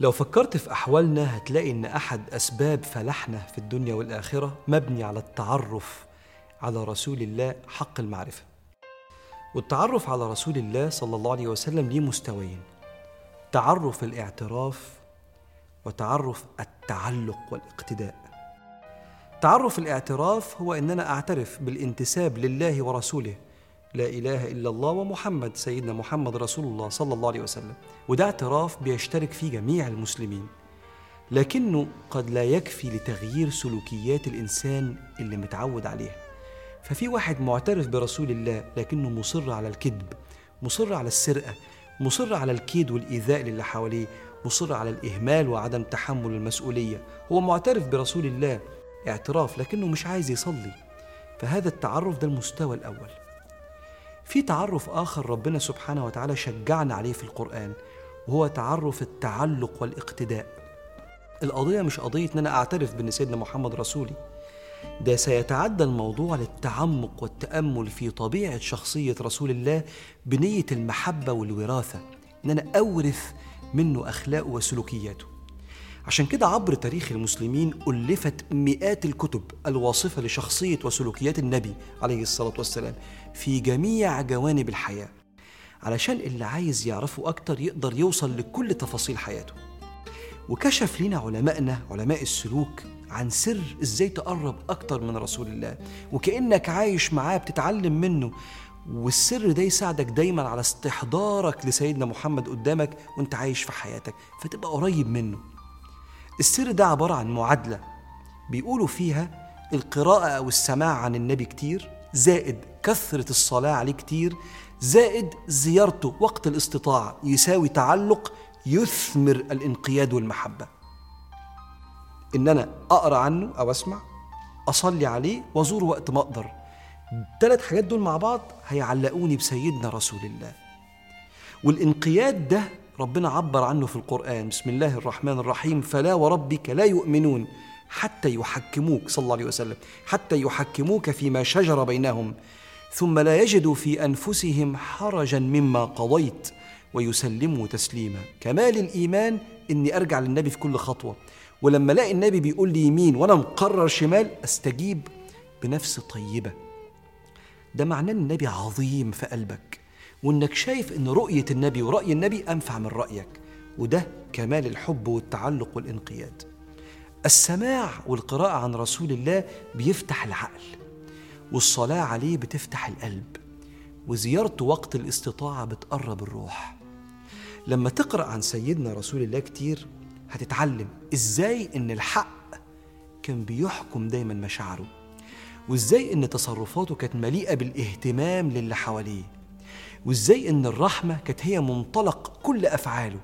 لو فكرت في أحوالنا هتلاقي إن أحد أسباب فلاحنا في الدنيا والآخرة مبني على التعرف على رسول الله حق المعرفة. والتعرف على رسول الله صلى الله عليه وسلم ليه مستويين. تعرف الاعتراف وتعرف التعلق والاقتداء. تعرف الاعتراف هو إن أنا أعترف بالانتساب لله ورسوله لا إله إلا الله ومحمد سيدنا محمد رسول الله صلى الله عليه وسلم. وده اعتراف بيشترك فيه جميع المسلمين. لكنه قد لا يكفي لتغيير سلوكيات الإنسان اللي متعود عليها. ففي واحد معترف برسول الله لكنه مصر على الكذب مصر على السرقة مصر على الكيد والإيذاء للي حواليه مصر على الإهمال وعدم تحمل المسؤولية. هو معترف برسول الله اعتراف لكنه مش عايز يصلي. فهذا التعرف ده المستوى الأول. في تعرف آخر ربنا سبحانه وتعالى شجعنا عليه في القرآن وهو تعرف التعلق والاقتداء. القضية مش قضية إن أنا أعترف بإن سيدنا محمد رسولي ده سيتعدى الموضوع للتعمق والتأمل في طبيعة شخصية رسول الله بنية المحبة والوراثة إن أنا أورث منه أخلاقه وسلوكياته. عشان كده عبر تاريخ المسلمين ألفت مئات الكتب الواصفة لشخصية وسلوكيات النبي عليه الصلاة والسلام في جميع جوانب الحياة علشان اللي عايز يعرفه أكتر يقدر يوصل لكل تفاصيل حياته. وكشف لنا علمائنا علماء السلوك عن سر إزاي تقرب أكتر من رسول الله وكأنك عايش معاه بتتعلم منه والسر ده يساعدك دايما على استحضارك لسيدنا محمد قدامك وأنت عايش في حياتك فتبقى قريب منه. السر ده عبارة عن معادلة. بيقولوا فيها القراءة أو السماع عن النبي كتير زائد كثرة الصلاة عليه كتير زائد زيارته وقت الاستطاعة يساوي تعلق يثمر الانقياد والمحبة. إن أنا أقرأ عنه أو أسمع أصلي عليه وأزوره وقت ما أقدر. الثلاث حاجات دول مع بعض هيعلقوني بسيدنا رسول الله. والانقياد ده ربنا عبر عنه في القرآن. بسم الله الرحمن الرحيم. فلا وربك لا يؤمنون حتى يحكموك. صلى الله عليه وسلم. حتى يحكموك فيما شجر بينهم. ثم لا يجدوا في أنفسهم حرجا مما قضيت ويسلموا تسليما. كمال الإيمان إني أرجع للنبي في كل خطوة. ولما ألاقي النبي بيقول لي يمين وأنا مقرر شمال أستجيب بنفس طيبة. ده معناه النبي عظيم في قلبك. وإنك شايف إن رؤية النبي ورأي النبي أنفع من رأيك. وده كمال الحب والتعلق والانقياد. السماع والقراءة عن رسول الله بيفتح العقل والصلاة عليه بتفتح القلب وزيارته وقت الاستطاعة بتقرب الروح. لما تقرأ عن سيدنا رسول الله كتير هتتعلم إزاي إن الحق كان بيحكم دايما مشاعره وإزاي إن تصرفاته كانت مليئة بالإهتمام للي حواليه. وإزاي إن الرحمة كانت هي منطلق كل أفعاله؟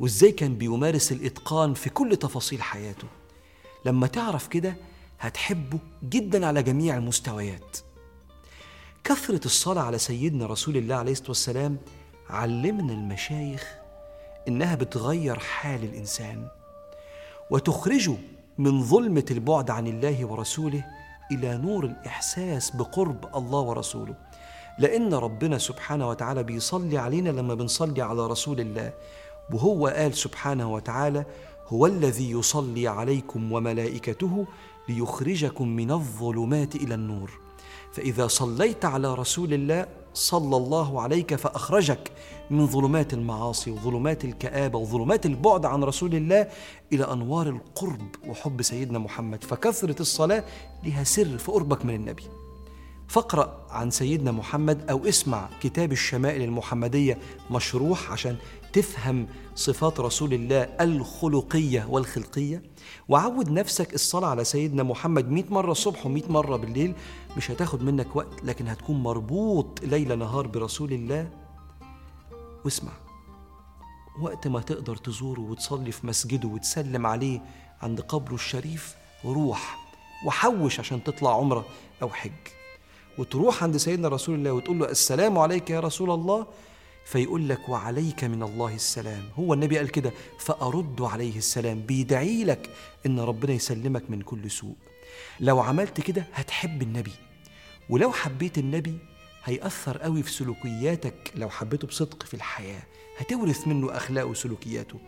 وإزاي كان بيمارس الإتقان في كل تفاصيل حياته؟ لما تعرف كده هتحبه جدا على جميع المستويات. كثرة الصلاة على سيدنا رسول الله عليه الصلاة والسلام علمنا المشايخ إنها بتغير حال الإنسان وتخرجه من ظلمة البعد عن الله ورسوله إلى نور الإحساس بقرب الله ورسوله. لأن ربنا سبحانه وتعالى بيصلي علينا لما بنصلي على رسول الله. وهو قال سبحانه وتعالى هو الذي يصلي عليكم وملائكته ليخرجكم من الظلمات إلى النور. فإذا صليت على رسول الله صلى الله عليك فأخرجك من ظلمات المعاصي وظلمات الكآبة وظلمات البعد عن رسول الله إلى أنوار القرب وحب سيدنا محمد. فكثرة الصلاة لها سر في قربك من النبي. فاقرأ عن سيدنا محمد أو اسمع كتاب الشمائل المحمدية مشروح عشان تفهم صفات رسول الله الخلقية والخلقية. وعود نفسك الصلاة على سيدنا محمد مئة مرة الصبح ومئة مرة بالليل. مش هتاخد منك وقت لكن هتكون مربوط ليل نهار برسول الله. واسمع وقت ما تقدر تزوره وتصلي في مسجده وتسلم عليه عند قبره الشريف روح وحوش عشان تطلع عمرة أو حج. وتروح عند سيدنا رسول الله وتقول له السلام عليك يا رسول الله فيقول لك وعليك من الله السلام. هو النبي قال كده فأرد عليه السلام بيدعي لك إن ربنا يسلمك من كل سوء. لو عملت كده هتحب النبي ولو حبيت النبي هيأثر قوي في سلوكياتك لو حبيته بصدق في الحياة هتورث منه أخلاقه وسلوكياته.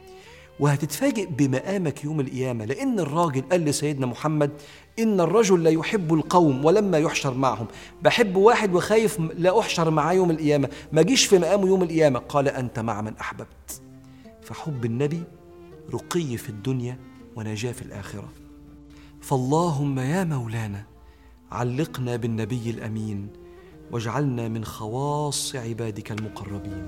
وهتتفاجئ بمقامك يوم القيامة لأن الراجل قال لسيدنا محمد إن الرجل لا يحب القوم ولما يحشر معهم. بحب واحد وخايف لا أحشر معاه يوم القيامة. ما جيش في مقامه يوم القيامة. قال أنت مع من أحببت. فحب النبي رقي في الدنيا ونجاة في الآخرة. فاللهم يا مولانا علقنا بالنبي الأمين واجعلنا من خواص عبادك المقربين.